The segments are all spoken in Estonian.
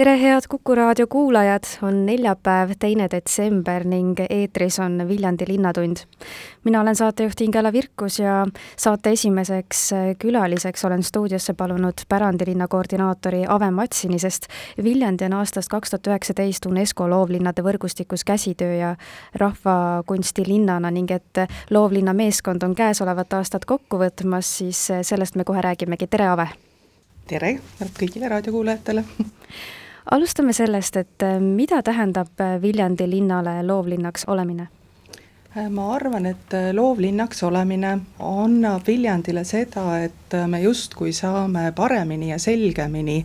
Tere, head Kuku raadio kuulajad, on neljapäev, teine detsember ning eetris on Viljandi Linnatund. mina olen saatejuht Ingela Virkus ja saate esimeseks külaliseks olen stuudiosse palunud pärandilinna koordinaatori Ave Matsini, sest Viljandi on aastast kaks tuhat üheksateist UNESCO loovlinnade võrgustikus käsitöö ja rahvakunstilinnana ning et loovlinna meeskond on käesolevat aastat kokku võtmas, siis sellest me kohe räägimegi, tere Ave! tere kõigile raadiokuulajatele alustame sellest, et äh, mida tähendab äh, Viljandi linnale loovlinnaks olemine? Äh, ma arvan, et loovlinnaks olemine annab Viljandile seda, et me justkui saame paremini ja selgemini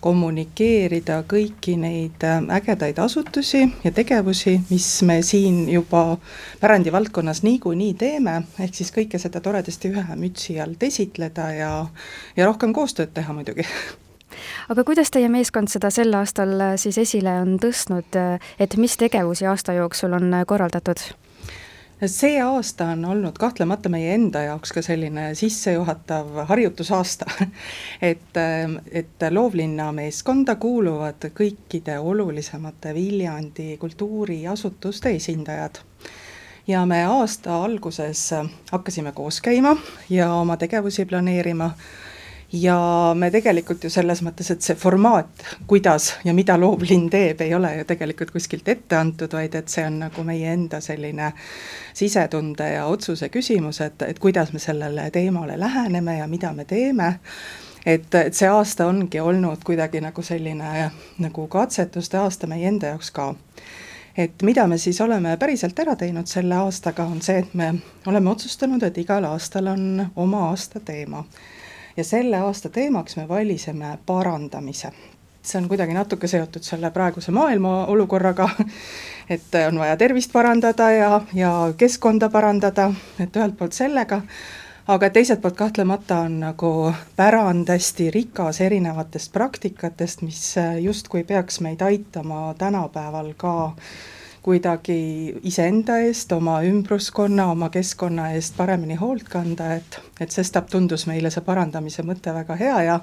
kommunikeerida kõiki neid ägedaid asutusi ja tegevusi, mis me siin juba pärandivaldkonnas niikuinii teeme, ehk siis kõike seda toredasti ühe mütsi alt esitleda ja, ja rohkem koostööd teha muidugi aga kuidas teie meeskond seda sel aastal äh, siis esile on tõstnud, äh, et mis tegevusi aasta jooksul on äh, korraldatud? see aasta on olnud kahtlemata meie enda jaoks ka selline sissejuhatav harjutusaasta. Et, et loovlinna meeskonda kuuluvad kõikide olulisemate Viljandi kultuuriasutuste esindajad. Ja me aasta alguses hakkasime koos käima ja oma tegevusi planeerima ja me tegelikult ju selles mõttes, et see formaat, kuidas ja mida loovlinn teeb, ei ole ju tegelikult kuskilt ette antud, vaid et see on nagu meie enda selline sisetunde ja otsuse küsimus, et, et kuidas me sellele teemale läheneme ja mida me teeme et, et see aasta ongi olnud kuidagi nagu selline nagu katsetuste aasta meie enda jaoks ka. et mida me siis oleme päriselt ära teinud selle aastaga, on see, et me oleme otsustanud, et igal aastal on oma aasta teema ja selle aasta teemaks me valisime parandamise. see on kuidagi natuke seotud selle praeguse maailma olukorraga, et on vaja tervist parandada ja, ja keskkonda parandada, et ühelt poolt sellega, aga teiselt poolt kahtlemata on nagu pärand hästi rikas erinevatest praktikatest, mis justkui peaks meid aitama tänapäeval ka kuidagi iseenda eest, oma ümbruskonna, oma keskkonna eest paremini hoolt kanda, et, et sestap tundus meile see parandamise mõte väga hea ja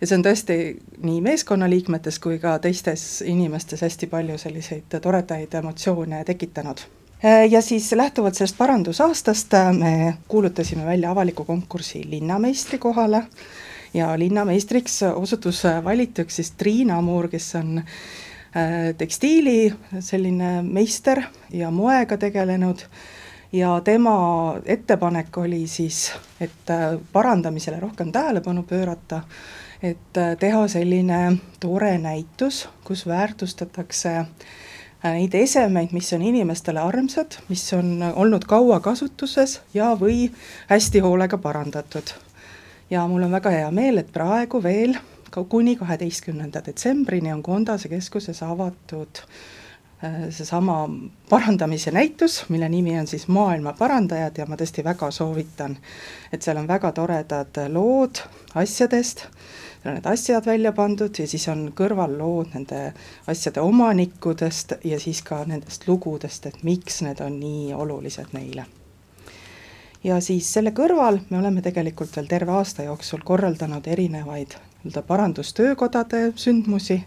ja see on tõesti nii meeskonnaliikmetes kui ka teistes inimestes hästi palju selliseid toredaid emotsioone tekitanud. Ja siis lähtuvalt sellest parandusaastast me kuulutasime välja avaliku konkursi linnameistri kohale ja linnameistriks osutus valituks siis Triina Muur, kes on tekstiili selline meister ja moega tegelenud ja tema ettepanek oli siis, et äh, parandamisele rohkem tähelepanu pöörata, et äh, teha selline tore näitus, kus väärtustatakse neid esemeid, mis on inimestele armsad, mis on olnud kaua kasutuses ja, või hästi hoolega parandatud. ja mul on väga hea meel, et praegu veel kuni kaheteistkümnenda detsembrini on Kondase keskuses avatud äh, seesama parandamise näitus, mille nimi on siis Maailma parandajad ja ma tõesti väga soovitan, et seal on väga toredad lood asjadest, seal on need asjad välja pandud ja siis on kõrval lood nende asjade omanikudest ja siis ka nendest lugudest, et miks need on nii olulised neile. Ja siis selle kõrval me oleme tegelikult veel terve aasta jooksul korraldanud erinevaid nii-öelda parandustöökodade sündmusi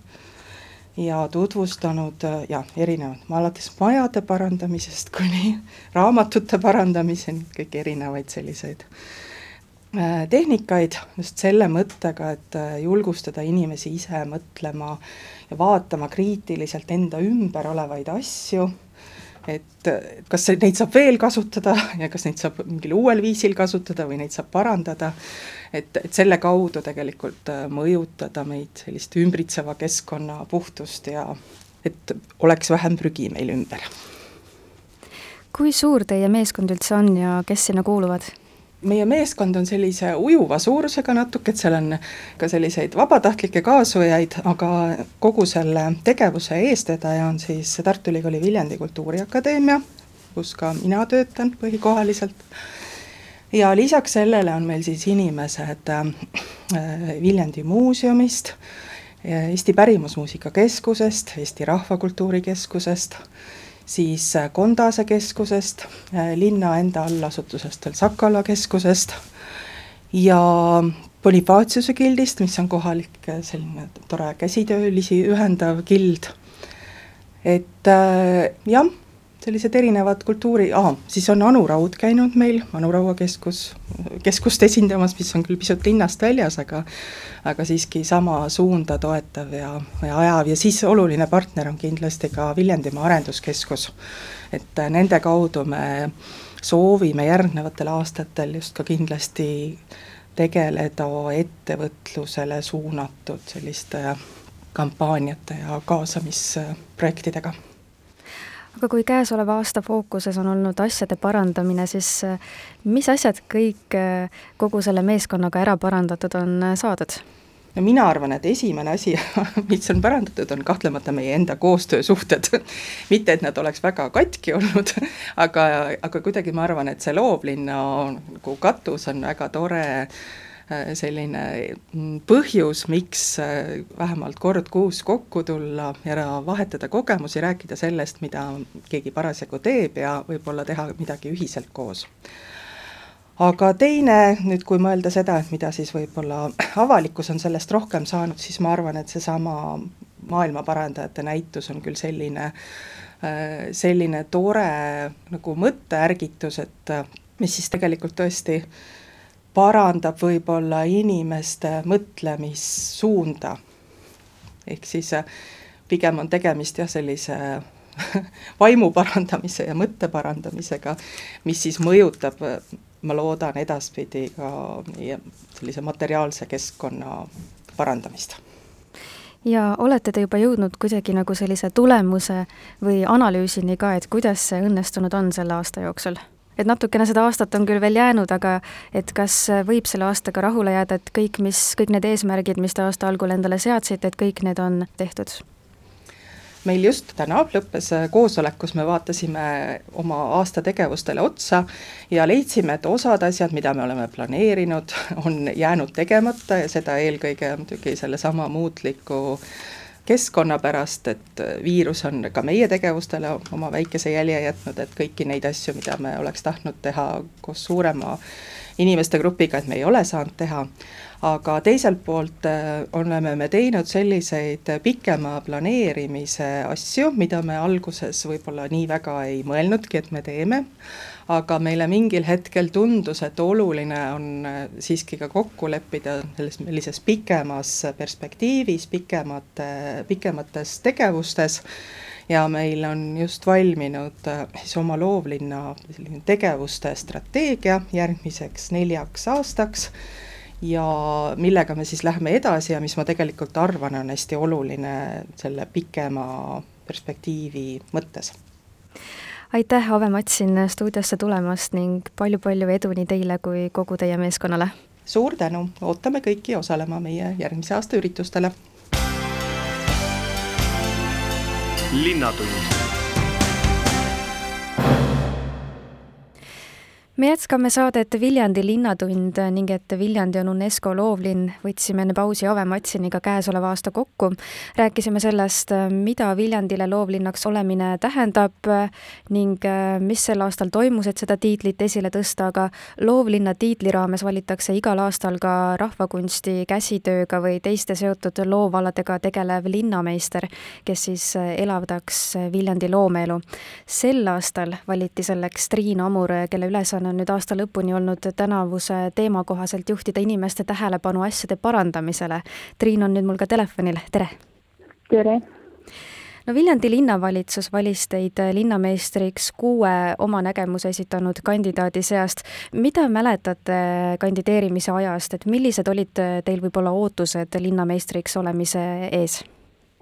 ja tutvustanud ja erinevad, alates majade parandamisest kuni raamatute parandamiseni, kõiki erinevaid selliseid äh, tehnikaid just selle mõttega, et äh, julgustada inimesi ise mõtlema ja vaatama kriitiliselt enda ümber olevaid asju et kas neid saab veel kasutada ja kas neid saab mingil uuel viisil kasutada või neid saab parandada, et, et selle kaudu tegelikult äh, mõjutada meid sellist ümbritseva keskkonna puhtust ja et oleks vähem prügi meil ümber. kui suur teie meeskond üldse on ja kes sinna kuuluvad? Meie meeskond on sellise ujuva suurusega natuke, et seal on ka selliseid vabatahtlikke kaasujaid, aga kogu selle tegevuse eestvedaja on siis Tartu Ülikooli Viljandi Kultuuriakadeemia, kus ka mina töötan põhikohaliselt. ja lisaks sellele on meil siis inimesed Viljandi muuseumist, Eesti Pärimusmuusika Keskusest, Eesti Rahvakultuuri Keskusest, siis Kondase keskusest, linna enda allasutusest veel Sakala keskusest ja Bonifaciuse gildist, mis on kohalik selline tore käsitöölisi ühendav gild. et äh, jah, sellised erinevad kultuuri, aa, siis on Anu Raud käinud meil, Anu Raua keskus, keskust esindamas, mis on küll pisut linnast väljas, aga aga siiski sama suunda toetav ja, ja ajav ja siis oluline partner on kindlasti ka Viljandimaa Arenduskeskus. et äh, nende kaudu me soovime järgnevatel aastatel just ka kindlasti tegeleda ettevõtlusele suunatud selliste kampaaniate ja kaasamisprojektidega aga kui käesoleva aasta fookuses on olnud asjade parandamine, siis mis asjad kõik kogu selle meeskonnaga ära parandatud on saadud? no mina arvan, et esimene asi, mis on parandatud, on kahtlemata meie enda koostöösuhted mitte, et nad oleks väga katki olnud, aga, aga kuidagi ma arvan, et see loovlinna nagu katus on väga tore äh, selline mm, põhjus, miks äh, vähemalt kord kuus kokku tulla ja vahetada kogemusi, rääkida sellest, mida keegi parasjagu teeb ja võib-olla teha midagi ühiselt koos. Aga teine, nüüd kui mõelda seda, et mida siis võib-olla avalikkus on sellest rohkem saanud, siis ma arvan, et seesama maailmaparandajate näitus on küll selline, äh, selline tore nagu mõtteärgitus, et äh, mis siis tegelikult tõesti parandab võib-olla inimeste mõtlemissuunda. ehk siis äh, pigem on tegemist jah, sellise vaimu parandamise ja mõtte parandamisega, mis siis mõjutab ma loodan edaspidi ka sellise materiaalse keskkonna parandamist ja olete te juba jõudnud kuidagi nagu sellise tulemuse või analüüsini ka, et kuidas see õnnestunud on selle aasta jooksul? Et natukene seda aastat on küll veel jäänud, aga et kas võib selle aastaga rahule jääda, et kõik, mis, kõik need eesmärgid, mis te aasta algul endale seadsite, et kõik need on tehtud? meil just täna lõppes äh, koosolek, kus me vaatasime oma aasta tegevustele otsa ja leidsime, et osad asjad, mida me oleme planeerinud, on jäänud tegemata ja seda eelkõige muidugi sellesama muutliku keskkonna pärast, et äh, viirus on ka meie tegevustele oma väikese jälje jätnud, et kõiki neid asju, mida me oleks tahtnud teha koos suurema inimeste grupiga, et me ei ole saanud teha aga teiselt poolt äh, oleme me teinud selliseid pikema planeerimise asju, mida me alguses võib-olla nii väga ei mõelnudki, et me teeme, aga meile mingil hetkel tundus, et oluline on äh, siiski ka kokku leppida selles sellises pikemas perspektiivis, pikemate, pikemates tegevustes. Ja meil on just valminud äh, siis oma loovlinna selline tegevuste strateegia järgmiseks neljaks aastaks ja millega me siis läheme edasi ja mis ma tegelikult arvan, on hästi oluline selle pikema perspektiivi mõttes. aitäh, Ave Matsin, stuudiosse tulemast ning palju-palju edu nii teile kui kogu teie meeskonnale! suur tänu, ootame kõiki osalema meie järgmise aasta üritustele! linnatund me jätkame saadet Viljandi linnatund ning et Viljandi on UNESCO loovlinn, võtsime enne pausi Ave Matsiniga käesoleva aasta kokku. rääkisime sellest, mida Viljandile loovlinnaks olemine tähendab ning mis sel aastal toimus, et seda tiitlit esile tõsta, aga loovlinna tiitli raames valitakse igal aastal ka rahvakunsti, käsitööga või teiste seotud loovaladega tegelev linnameister, kes siis elavdaks Viljandi loomeelu. sel aastal valiti selleks Triin Amur, kelle ülesanne ülesanne on nüüd aasta lõpuni olnud tänavuse teema kohaselt juhtida inimeste tähelepanu asjade parandamisele. Triin on nüüd mul ka telefonil, tere! tere! no Viljandi linnavalitsus valis teid linnameistriks kuue oma nägemuse esitanud kandidaadi seast. mida mäletate kandideerimise ajast, et millised olid teil võib-olla ootused linnameistriks olemise ees?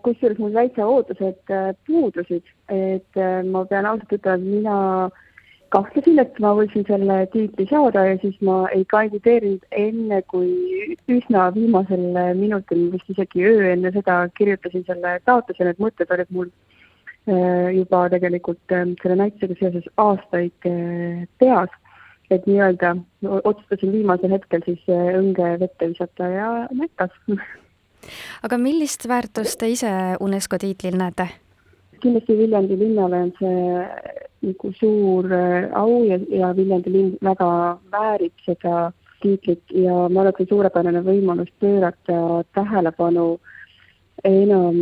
kusjuures mul täitsa ootused puudusid, et ma pean ausalt ütlema, et mina kahtlesin, et ma võisin selle tiitli saada ja siis ma ei kandideerinud enne, kui üsna viimasel minutil, vist isegi öö enne seda kirjutasin selle taotluse, need mõtted olid mul äh, juba tegelikult äh, selle näitusega seoses aastaid äh, peas. et nii-öelda otsustasin viimasel hetkel siis õnge vette visata ja näkas aga millist väärtust te ise UNESCO tiitlil näete? kindlasti Viljandi linnale on see nagu suur au ja, ja Viljandi linn väga väärib seda tiitlit ja ma arvan, et see suurepärane võimalus pöörata tähelepanu enam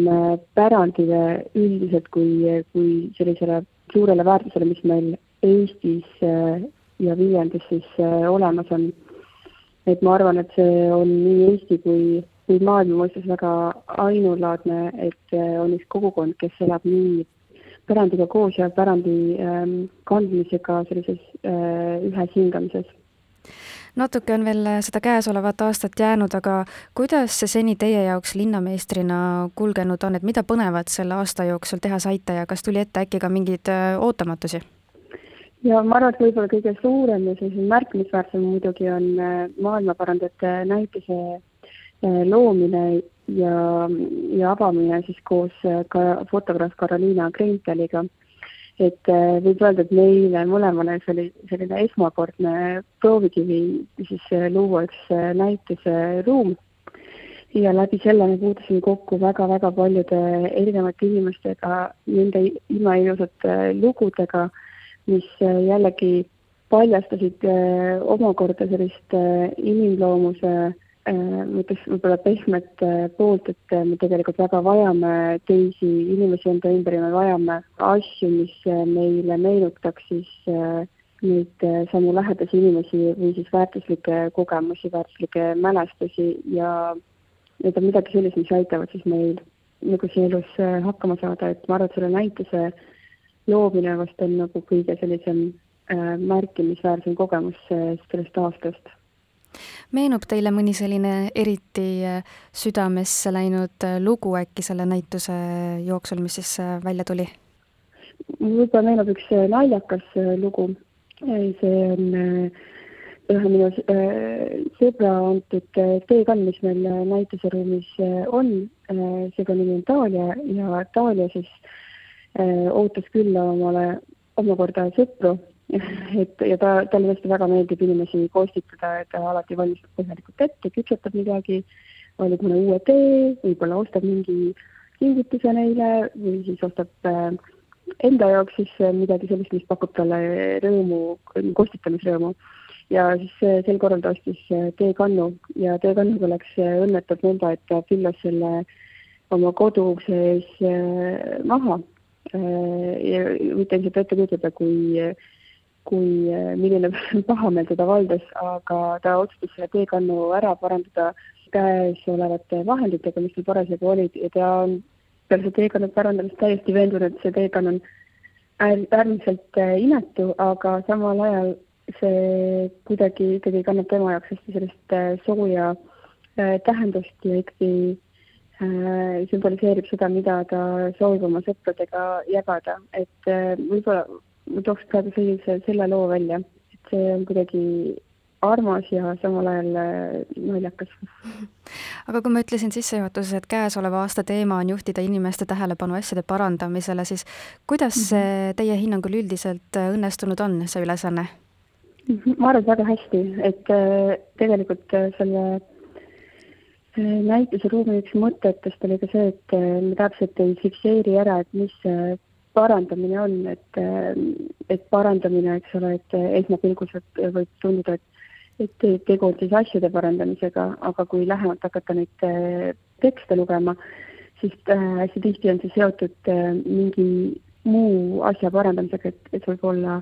pärandile üldiselt kui, kui sellisele suurele väärtusele, mis meil Eestis ja Viljandis siis olemas on. et ma arvan, et see on nii Eesti kui kui maailma mõistes väga ainulaadne, et äh, on üks kogukond, kes elab nii pärandiga koos ja pärandi ähm, kandmisega sellises äh, ühes hingamises. Natuke on veel seda käesolevat aastat jäänud, aga kuidas see seni teie jaoks linnameistrina kulgenud on, et mida põnevat selle aasta jooksul teha saite ja kas tuli ette äkki ka mingeid äh, ootamatusi? ja ma arvan, et võib-olla kõige suurem ja sellisem märkimisväärsem muidugi on maailmapärandite näituse Äh, loomine ja, ja avamine siis koos äh, ka fotograaf Karoliina Krenkeliga. et äh, võib öelda, et meile mõlemale see oli selline esmakordne proovikivi siis luua üks näituseruum ja läbi selle me puutusime kokku väga-väga paljude erinevate inimestega, nende imeilusate lugudega, mis jällegi paljastasid omakorda sellist inimloomuse Äh, ma ütleks võib-olla pehmet äh, poolt, et äh, me tegelikult väga vajame teisi inimesi enda ümber ja me vajame asju, mis meile meenutaks siis neid samu lähedasi inimesi või siis väärtuslikke kogemusi, väärtuslikke mälestusi ja need on midagi sellist, mis aitavad siis meil nagu siin elus hakkama saada, et ma arvan, et selle näituse loomine vast on nagu kõige sellisem märkimisväärsem kogemus sellest aastast meenub teile mõni selline eriti äh, südamesse läinud äh, lugu äkki selle näituse jooksul, mis siis äh, välja tuli? võib-olla meenub üks naljakas lugu. see on ühe minu sõbra antud teekand, mis meil näituseruumis on. sõbra nimi on Taalia ja Taalia siis ootas külla omale omakorda sõpru et ja ta, talle tõesti väga meeldib inimesi kostitada, et ta alati valmistab põhjalikult ette, küpsetab midagi, valib mõne uue tee, võib-olla ostab mingi kingituse neile või siis ostab äh, enda jaoks siis äh, midagi sellist, mis pakub talle rõõmu, kostitamisrõõmu. ja siis äh, sel korral ta ostis teekannu ja teekannuga läks õnnetult nõnda, et ta pillas selle oma koduukse ees maha. võite ilmselt ette kujutada, kui kui eh, milline pahameel teda valdas, aga ta otsustas selle teekannu ära parandada käesolevate vahenditega, mis tal parasjagu olid ja ta on peale seda teekannu parandamist täiesti veendunud, et see teekann on äär, äärmiselt eh, inetu, aga samal ajal see kuidagi ikkagi kannab tema jaoks hästi sellist eh, sooja tähendust ja ikkagi äh, sümboliseerib seda, mida ta soovib oma sõpradega jagada, et äh, võib-olla ma tooks praegu sellise, selle loo välja, et see on kuidagi armas ja samal ajal äh, naljakas. aga kui ma ütlesin sissejuhatuses, et käesoleva aasta teema on juhtida inimeste tähelepanu asjade parandamisele, siis kuidas mm -hmm. see teie hinnangul üldiselt äh, õnnestunud on, see ülesanne? ma arvan, et väga hästi, et äh, tegelikult selle näituse ruumi üks mõtetest oli ka see, et me täpselt ei fikseeri ära, et mis see parandamine on, et, et parandamine, eks ole, et esmapilgul võib tunduda, et et tegu on siis asjade parandamisega, aga kui lähemalt hakata neid äh, tekste lugema, siis äh, hästi tihti on see seotud äh, mingi muu asja parandamisega, et, et võib olla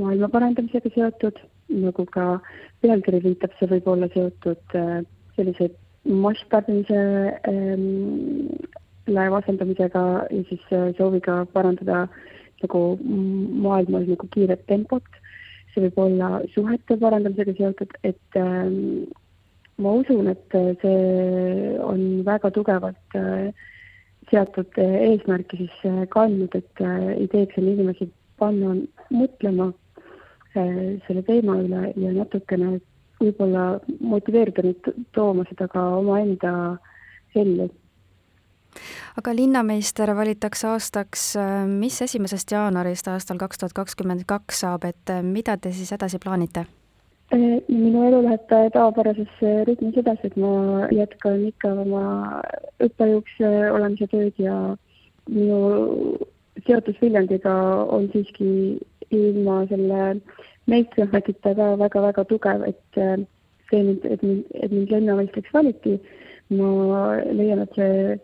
maailma parandamisega seotud, nagu ka pealkiri viitab, see võib olla seotud sellise masstarbimise ähm, laeva asendamisega ja siis äh, sooviga parandada nagu maailmas nagu kiiret tempot. see võib olla suhete parandamisega seotud, et ähm, ma usun, et äh, see on väga tugevalt äh, seatud äh, eesmärki siis äh, kandnud, et äh, ideeks on inimesi panna mõtlema äh, selle teema üle ja natukene võib-olla motiveerida neid tooma seda ka omaenda ellu aga linnameister valitakse aastaks, mis esimesest jaanuarist aastal kaks tuhat kakskümmend kaks saab, et mida te siis edasi plaanite? minu elu läheb tavapärases rütmis edasi, et ma jätkan ikka oma õppejõuks olemise tööd ja minu seotus Viljandiga on siiski ilma selle meistriametita ka väga-väga tugev, et see mind, et mind, et mind lennameistriks valiti. ma leian, et see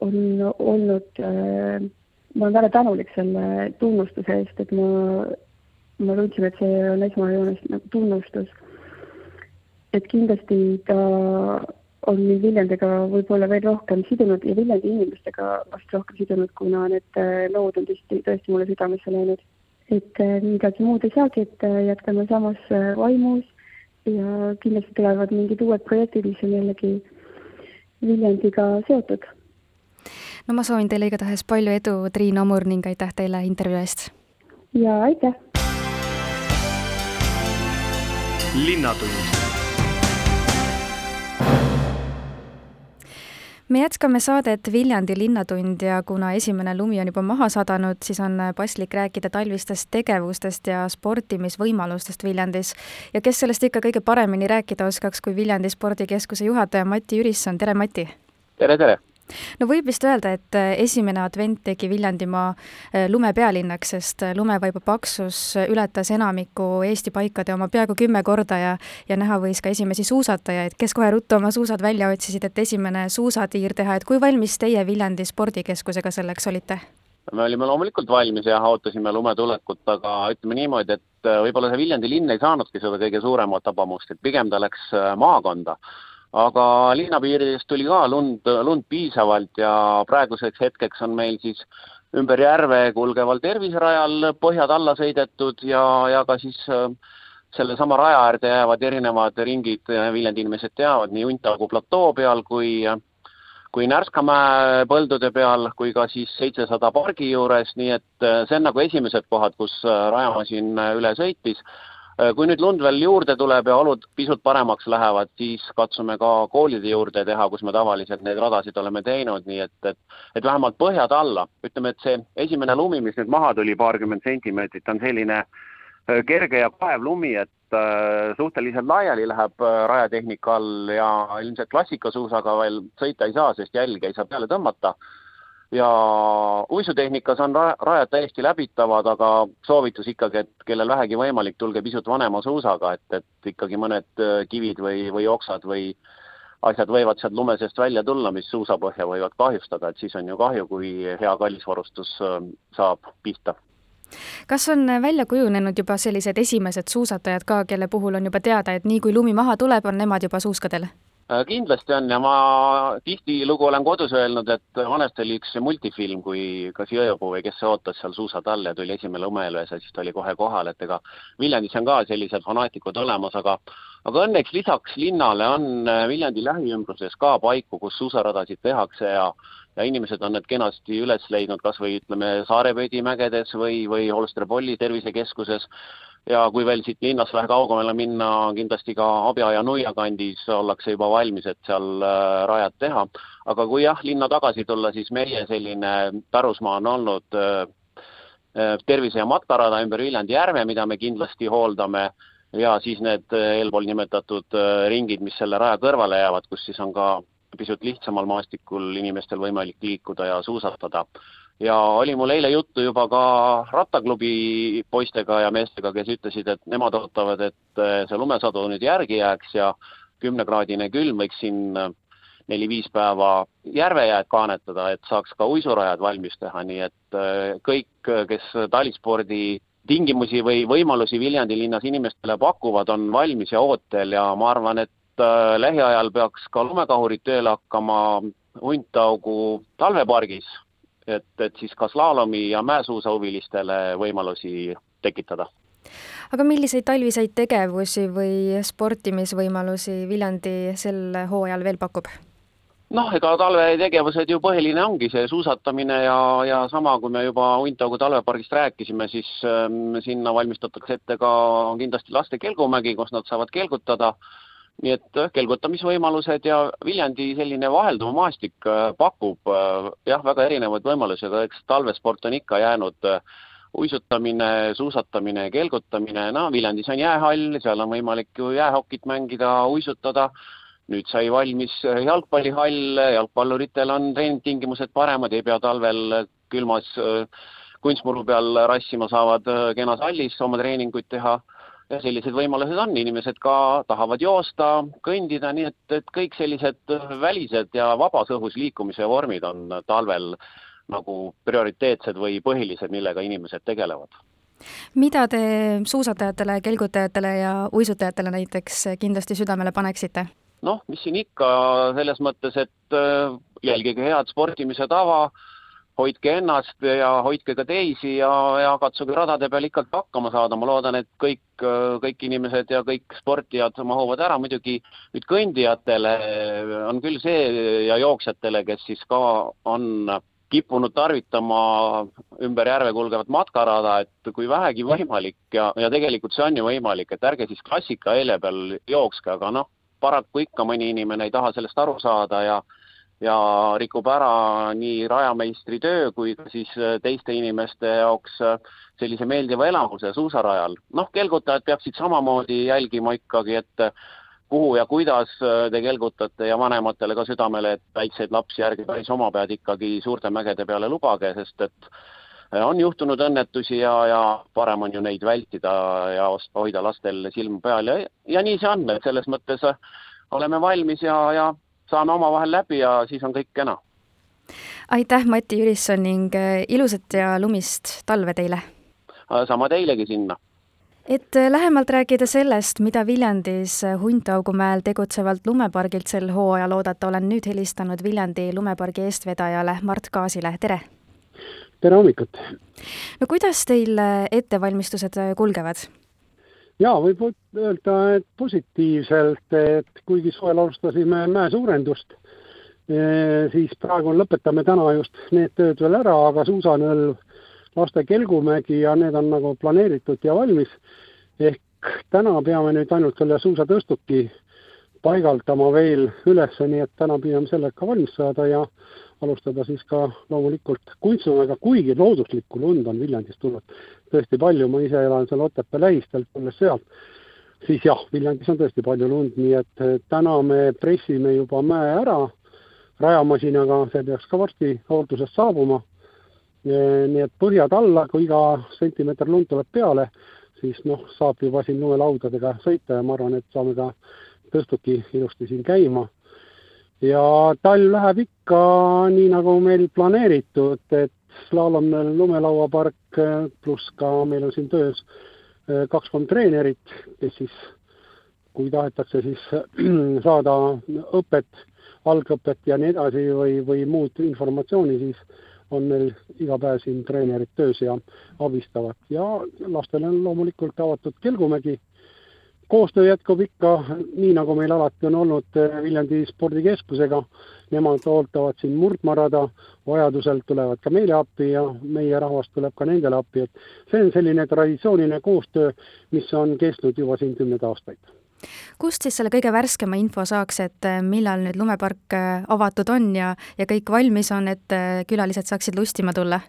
on olnud äh, ma olen väga tänulik selle tunnustuse eest, et ma, ma tundsin, et see on esmajoones nagu tunnustus. et kindlasti ta on mind Viljandiga võib-olla veel rohkem sidunud ja Viljandi inimestega vast rohkem sidunud, kuna need äh, lood on tõesti, tõesti mulle südamesse läinud. et äh, midagi muud ei saagi, et äh, jätkame samas vaimus ja kindlasti tulevad mingid uued projektid, mis on jällegi Viljandiga seotud. No ma soovin teile igatahes palju edu, Triin Omur, ning aitäh teile intervjuu eest! jaa, aitäh! linnatund me jätkame saadet Viljandi Linnatund ja kuna esimene lumi on juba maha sadanud, siis on paslik rääkida talvistest tegevustest ja sportimisvõimalustest Viljandis. ja kes sellest ikka kõige paremini rääkida oskaks, kui Viljandi spordikeskuse juhataja Mati Jürisson, tere Mati! tere, tere! No võib vist öelda, et äh, esimene advent tegi Viljandimaa äh, lumepealinnaks, sest äh, lumevaiba paksus ületas enamiku Eesti paikade oma peaaegu kümme korda ja ja näha võis ka esimesi suusatajaid, kes kohe ruttu oma suusad välja otsisid, et esimene suusatiir teha, et kui valmis teie Viljandi spordikeskusega selleks olite? me olime loomulikult valmis ja ootasime lume tulekut, aga ütleme niimoodi, et võib-olla see Viljandi linn ei saanudki seda kõige suuremat tabamust, et pigem ta läks maakonda aga linnapiiridest tuli ka lund, lund piisavalt ja praeguseks hetkeks on meil siis ümber järve kulgeval terviserajal põhjad alla sõidetud ja, ja ka siis äh, sellesama raja äärde jäävad erinevad ringid, Viljandi inimesed teavad, nii Untaugu platoo peal kui kui Närskamäe põldude peal, kui ka siis seitsesada pargi juures, nii et äh, see on nagu esimesed kohad, kus äh, rajamasin üle sõitis kui nüüd lund veel juurde tuleb ja olud pisut paremaks lähevad, siis katsume ka koolide juurde teha, kus me tavaliselt neid radasid oleme teinud, nii et, et et vähemalt põhjad alla. ütleme, et see esimene lumi, mis nüüd maha tuli, paarkümmend sentimeetrit, on selline äh, kerge ja kaev lumi, et äh, suhteliselt laiali läheb rajatehnika all ja ilmselt klassikasuusaga veel sõita ei saa, sest jälge ei saa peale tõmmata ja uisutehnikas on ra-, rajad täiesti läbitavad, aga soovitus ikkagi, et kellel vähegi võimalik, tulge pisut vanema suusaga, et, et ikkagi mõned äh, kivid või, või oksad või asjad võivad sealt lume seest välja tulla, mis suusapõhja võivad kahjustada, et siis on ju kahju, kui hea kallisvarustus äh, saab pihta kas on välja kujunenud juba sellised esimesed suusatajad ka, kelle puhul on juba teada, et nii kui lumi maha tuleb, on nemad juba suuskadel? Äh, kindlasti on ja ma tihtilugu olen kodus öelnud, et vanasti oli üks multifilm, kui kas Jõepuu või kes see ootas seal suusad all ja tuli esimene lumeelves ja siis ta oli kohe kohal, et ega Viljandis on ka sellised fanaatikud olemas, aga aga õnneks lisaks linnale on äh, Viljandi lähiümbruses ka paiku, kus suusaradasid tehakse ja ja inimesed on need kenasti üles leidnud, kas või ütleme, Saarepöödi mägedes või, või Holster-Polli tervisekeskuses ja kui veel siit linnast vähe kaugemale minna, kindlasti ka Abja ja Nuia kandis ollakse juba valmis, et seal äh, rajad teha. aga kui jah, linna tagasi tulla, siis meie selline pärusmaa on olnud äh, äh, tervise- ja matkarada ümber Viljandi järve, mida me kindlasti hooldame, ja siis need eelpool nimetatud ringid, mis selle raja kõrvale jäävad, kus siis on ka pisut lihtsamal maastikul inimestel võimalik liikuda ja suusatada ja oli mul eile juttu juba ka rattaklubi poistega ja meestega, kes ütlesid, et nemad ootavad, et eh, see lumesadu nüüd järgi jääks ja kümnekraadine külm võiks siin eh, neli-viis päeva järvejääd kaanetada, et saaks ka uisurajad valmis teha, nii et eh, kõik, kes talispordi tingimusi või võimalusi Viljandi linnas inimestele pakuvad, on valmis ja ootel. Ja ma arvan, et lähiajal peaks ka lumekahurid tööle hakkama Huntaugu talvepargis et, et siis ka slaalomi ja mäesuusahuvilistele võimalusi tekitada. aga milliseid talviseid tegevusi või sportimisvõimalusi Viljandi sel hooajal veel pakub? noh, ega talvetegevused ju põhiline ongi see suusatamine ja, ja sama, kui me juba Untaugu talvepargist rääkisime, siis ähm, sinna valmistatakse ette ka kindlasti laste kelgumägi, kus nad saavad kelgutada äh, nii et äh, kelgutamisvõimalused ja Viljandi selline vahelduv maastik äh, pakub äh, jah, väga erinevaid võimalusi, aga eks talvesport on ikka jäänud uisutamine, suusatamine, kelgutamine, no Viljandis on jäähall, seal on võimalik ju jäähokit mängida, uisutada, nüüd sai valmis jalgpallihall, jalgpalluritel on treeningtingimused paremad, ei pea talvel külmas kunstmuru peal rassima, saavad kenas hallis oma treeninguid teha ja sellised võimalused on, inimesed ka tahavad joosta, kõndida, nii et, et kõik sellised välised ja vabas õhus liikumise vormid on talvel nagu prioriteetsed või põhilised, millega inimesed tegelevad. mida te suusatajatele, kelgutajatele ja uisutajatele näiteks kindlasti südamele paneksite? noh, mis siin ikka, selles mõttes, et äh, jälgige head sportimise tava hoidke ennast ja hoidke ka teisi ja, ja katsuge radade peal ikkagi hakkama saada, ma loodan, et kõik, kõik inimesed ja kõik sportijad mahuvad ära, muidugi nüüd kõndijatele on küll see ja jooksjatele, kes siis ka on kippunud tarvitama ümber järve kulgevat matkarada, et kui vähegi võimalik ja, ja tegelikult see on ju võimalik, et ärge siis klassika helje peal jookske, aga noh, paraku ikka mõni inimene ei taha sellest aru saada ja ja rikub ära nii rajameistri töö kui ka siis äh, teiste inimeste jaoks äh, sellise meeldiva elamuse suusarajal. noh, kelgutajad peaksid samamoodi jälgima ikkagi, et äh, kuhu ja kuidas te kelgutate ja vanematele ka südamele, et väikseid lapsi ärge päris oma pead ikkagi suurte mägede peale lubage, sest et on juhtunud õnnetusi ja, ja parem on ju neid vältida ja hoida lastel silm peal ja, ja nii see on, et selles mõttes oleme valmis ja, ja saame omavahel läbi ja siis on kõik kena. aitäh, Mati Jürisson ning äh, ilusat ja lumist talve teile! Äh, sama teilegi sinna! et äh, lähemalt rääkida sellest, mida Viljandis Huntaugumäel tegutsevalt lumepargilt sel hooajal oodata, olen nüüd helistanud Viljandi lumepargi eestvedajale Mart Kaasile, tere! tere hommikut! no kuidas teil ettevalmistused kulgevad? Jaa, võib öelda, et positiivselt, et kuigi suvel alustasime mäesuurendust, eh, siis praegu lõpetame täna just need tööd veel ära, aga suusanõlv, laste Kelgumägi ja need on nagu planeeritud ja valmis. ehk täna peame nüüd ainult selle suusatõstuki paigaldama veel üles, nii et täna püüame sellega valmis saada ja alustada siis ka loomulikult kunstlusega, kuigi looduslikku lund on Viljandis tulnud tõesti palju, ma ise elan seal Otepää lähistel, tulles sealt, siis jah, Viljandis on tõesti palju lund, nii et täna me pressime juba mäe ära rajamasinaga, see peaks ka varsti hooldusest saabuma. nii et põhjad alla, kui iga sentimeeter lund tuleb peale, siis noh, saab juba siin lumelaudadega sõita ja ma arvan, et saame ka tõstuki ilusti siin käima ja talv läheb ikka nii, nagu meil planeeritud, et slaalomil lumelauapark pluss ka meil on siin töös eh, kaks-kolm treenerit, kes siis, kui tahetakse siis saada õpet, algõpet ja nii edasi või, või muud informatsiooni, siis on meil iga päev siin treenerid töös ja abistavad. Ja lastele on loomulikult avatud Kelgumägi koostöö jätkub ikka nii, nagu meil alati on olnud eh, Viljandi spordikeskusega. Nemad ootavad siin murdmaarada, vajadusel tulevad ka meile appi ja meie rahvas tuleb ka nendele appi, et see on selline traditsiooniline koostöö, mis on kestnud juba siin kümneid aastaid kust siis selle kõige värskema info saaks, et eh, millal nüüd lumepark eh, avatud on ja, ja kõik valmis on, et külalised saaksid lustima tulla?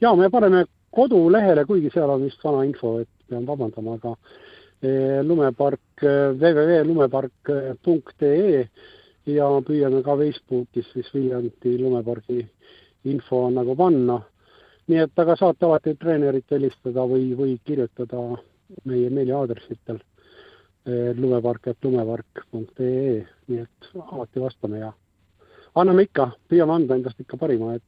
jaa, me paneme kodulehele, kuigi seal on vist vana info, et pean vabandama, aga lumepark, eh, www.lumepark.ee ja püüame ka Facebookis siis Viljandi lumepargi info nagu panna. nii et aga saate alati treenerit helistada või, või kirjutada meie meiliaadressitel eh, lumepark.lumepark.ee, nii et alati vastame ja anname ikka, püüame anda endast ikka parima, et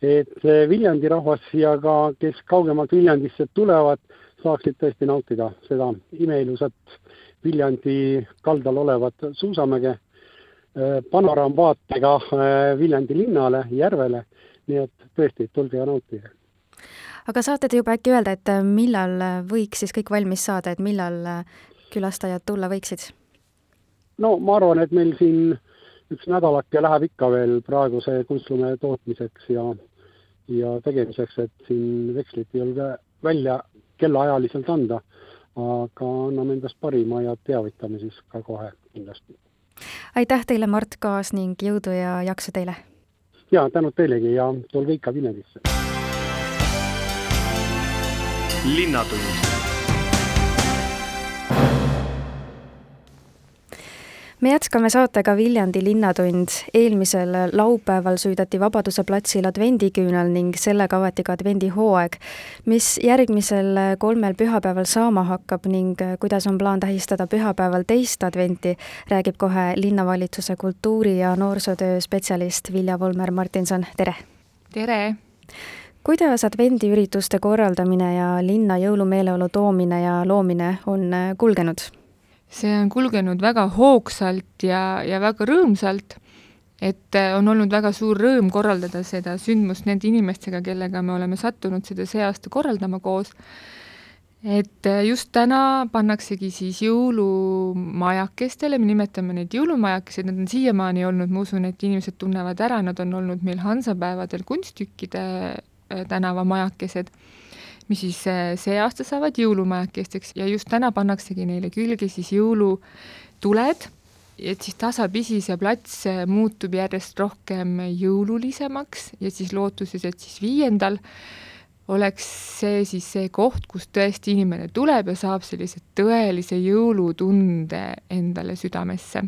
et Viljandi rahvas ja ka, kes kaugemalt Viljandisse tulevad, saaksid tõesti nautida seda imeilusat Viljandi kaldal olevat suusamäge äh, panoraamvaatega äh, Viljandi linnale, järvele, nii et tõesti, tulge ja nautige. aga saate te juba äkki öelda, et äh, millal võiks siis kõik valmis saada, et millal külastajad tulla võiksid? no ma arvan, et meil siin üks nädalake läheb ikka veel praeguse kunstlume tootmiseks ja ja tegemiseks, et siin vekslit ei ole välja kellaajaliselt anda, aga anname endast parima ja teavitame siis ka kohe kindlasti. aitäh teile, Mart Kaas ning jõudu ja jaksu teile! ja tänud teilegi ja tulge ikka Viljandisse! Linnatund me jätkame saatega Viljandi Linnatund. eelmisel laupäeval süüdati Vabaduse platsil advendiküünal ning sellega avati ka advendihooaeg. mis järgmisel kolmel pühapäeval saama hakkab ning kuidas on plaan tähistada pühapäeval teist adventi, räägib kohe linnavalitsuse kultuuri- ja noorsootöö spetsialist Vilja Volmer-Martinson, tere! tere! kuidas advendiürituste korraldamine ja linna jõulumeeleolu toomine ja loomine on kulgenud? See on kulgenud väga hoogsalt ja, ja väga rõõmsalt, et äh, on olnud väga suur rõõm korraldada seda sündmust nende inimestega, kellega me oleme sattunud seda see aasta korraldama koos. et äh, just täna pannaksegi siis jõulumajakestele, me nimetame neid jõulumajakesed, need on siiamaani olnud, ma usun, et inimesed tunnevad ära, nad on olnud meil Hansapäevadel kunsttükkide äh, tänavamajakesed mis siis äh, see aasta saavad jõulumajakesteks ja just täna pannaksegi neile külge siis jõulutuled, et siis tasapisi see plats äh, muutub järjest rohkem jõululisemaks ja siis lootuses, et siis viiendal oleks see siis see koht, kus tõesti inimene tuleb ja saab sellise tõelise jõulutunde endale südamesse.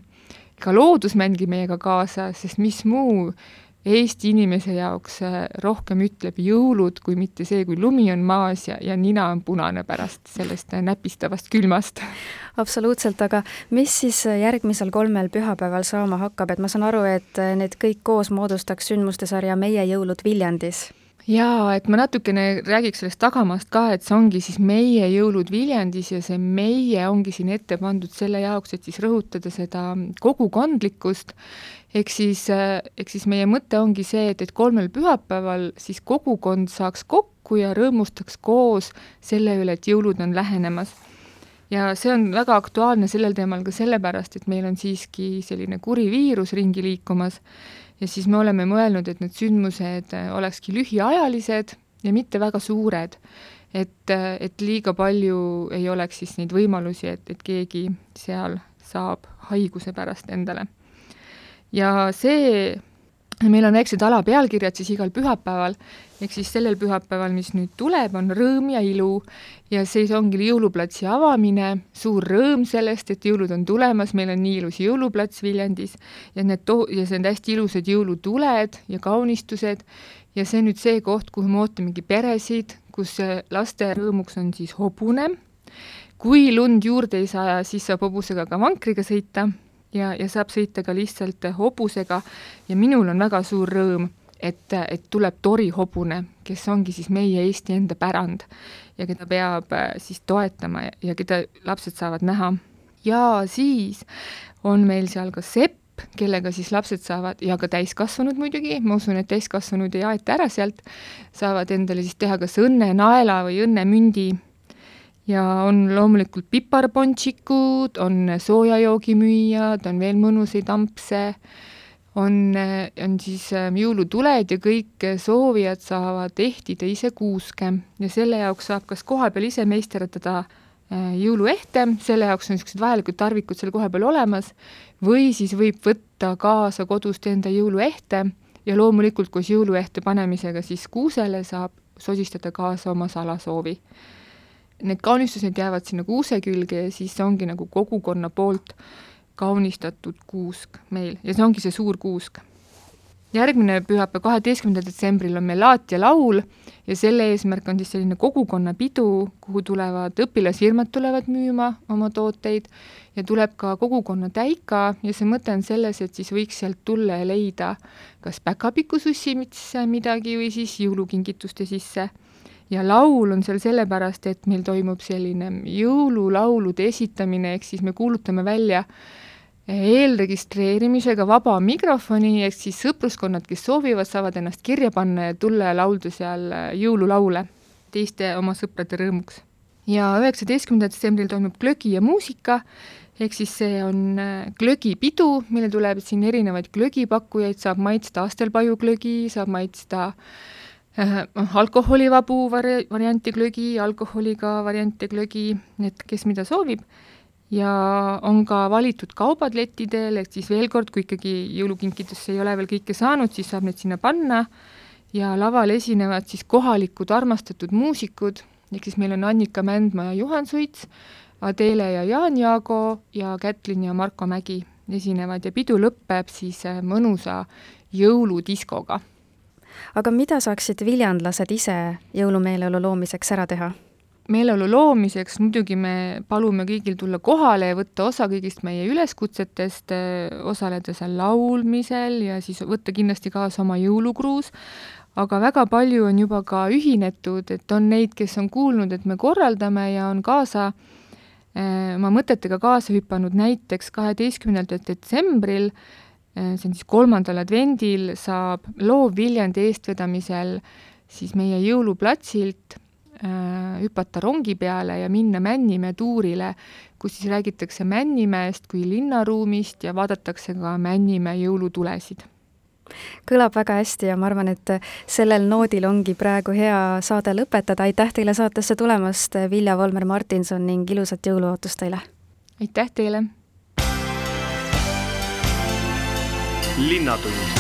ka loodus mängib meiega kaasa, sest mis muu Eesti inimese jaoks äh, rohkem ütleb jõulud, kui mitte see, kui lumi on maas ja, ja nina on punane pärast sellest äh, näpistavast külmast. absoluutselt, aga mis siis äh, järgmisel kolmel pühapäeval saama hakkab, et ma saan aru, et need kõik koos moodustaks sündmuste sarja Meie jõulud Viljandis? jaa, et ma natukene räägiks sellest tagamaast ka, et see ongi siis meie jõulud Viljandis ja see meie ongi siin ette pandud selle jaoks, et siis rõhutada seda kogukondlikkust ehk siis, äh, ehk siis meie mõte ongi see, et, et kolmel pühapäeval siis kogukond saaks kokku ja rõõmustaks koos selle üle, et jõulud on lähenemas. ja see on väga aktuaalne sellel teemal ka sellepärast, et meil on siiski selline kuri viirus ringi liikumas ja siis me oleme mõelnud, et need sündmused äh, olekski lühiajalised ja mitte väga suured. et, äh, et liiga palju ei oleks siis neid võimalusi, et, et keegi seal saab haiguse pärast endale ja see, meil on väiksed alapealkirjad siis igal pühapäeval, ehk siis sellel pühapäeval, mis nüüd tuleb, on rõõm ja ilu. Ja siis ongi jõuluplatsi avamine, suur rõõm sellest, et jõulud on tulemas, meil on nii ilus jõuluplats Viljandis. Ja need to-, ja see on hästi ilusad jõulutuled ja kaunistused. Ja see nüüd see koht, kuhu me ootamegi peresid, kus laste rõõmuks on siis hobune, kui lund juurde ei saja, siis saab hobusega ka vankriga sõita ja, ja saab sõita ka lihtsalt hobusega. Ja minul on väga suur rõõm, et, et tuleb torihobune, kes ongi siis meie Eesti enda pärand ja keda peab äh, siis toetama ja, ja keda lapsed saavad näha. ja siis on meil seal ka sepp, kellega siis lapsed saavad ja ka täiskasvanud muidugi, ma usun, et täiskasvanud ei aeta ära sealt, saavad endale siis teha kas õnnenaela või õnnemündi ja on loomulikult piparponšikud, on soojajoogimüüjad, on veel mõnusaid ampse, on, on siis ähm, jõulutuled ja kõik soovijad saavad ehtida ise kuuske. Ja selle jaoks saab kas kohapeal ise meisterdada äh, jõuluehte, selle jaoks on niisugused vajalikud tarvikud seal kohapeal olemas, või siis võib võtta kaasa kodust enda jõuluehte ja loomulikult koos jõuluehte panemisega siis kuusele saab sosistada kaasa oma salasoovi need kaunistused jäävad sinna kuuse külge ja siis see ongi nagu kogukonna poolt kaunistatud kuusk meil ja see ongi see suur kuusk. järgmine pühapäev, kaheteistkümnendal detsembril on meil laat ja laul ja selle eesmärk on siis selline kogukonnapidu, kuhu tulevad õpilasfirmad tulevad müüma oma tooteid ja tuleb ka kogukonna täika ja see mõte on selles, et siis võiks sealt tulla ja leida kas päkapikussussi midagi või siis jõulukingituste sisse ja laul on seal sellepärast, et meil toimub selline jõululaulude esitamine, ehk siis me kuulutame välja eelregistreerimisega vaba mikrofoni, ehk siis sõpruskonnad, kes soovivad, saavad ennast kirja panna ja tulla ja laulda seal jõululaule teiste oma sõprade rõõmuks. ja üheksateistkümnendal detsembril toimub glögi ja muusika, ehk siis see on glögipidu, mille tuleb siin erinevaid glögipakkujaid, saab maitsta astelpajuglögi, saab maitsta Äh, alkoholivabu vari-, varianti glögi, alkoholiga variante glögi, et kes mida soovib, ja on ka valitud kaubad lettidel, et siis veel kord, kui ikkagi jõulukinkidesse ei ole veel kõike saanud, siis saab need sinna panna. Ja laval esinevad siis kohalikud armastatud muusikud, ehk siis meil on Annika Mändmaa ja Juhan Suits, Adele ja Jaan Jaago ja Kätlin ja Marko Mägi esinevad. Ja pidu lõpeb siis äh, mõnusa jõuludiskoga. Aga mida saaksid viljandlased ise jõulumeeleolu loomiseks ära teha? meeleolu loomiseks muidugi me palume kõigil tulla kohale ja võtta osa kõigist meie üleskutsetest, äh, osaleda seal laulmisel ja siis võtta kindlasti kaasa oma jõulukruus, aga väga palju on juba ka ühinetud, et on neid, kes on kuulnud, et me korraldame ja on kaasa äh, oma mõtetega kaasa hüpanud, näiteks kaheteistkümnendal detsembril, see on siis kolmandal advendil, saab loov Viljandi eestvedamisel siis meie jõuluplatsilt Äh, hüpata rongi peale ja minna Männimäe tuurile, kus siis räägitakse Männimäest kui linnaruumist ja vaadatakse ka Männimäe jõulutulesid kõlab väga hästi ja ma arvan, et sellel noodil ongi praegu hea saade lõpetada, aitäh teile saatesse tulemast, Vilja Volmer-Martinson ning ilusat jõuluootust teile! aitäh teile! Linnatund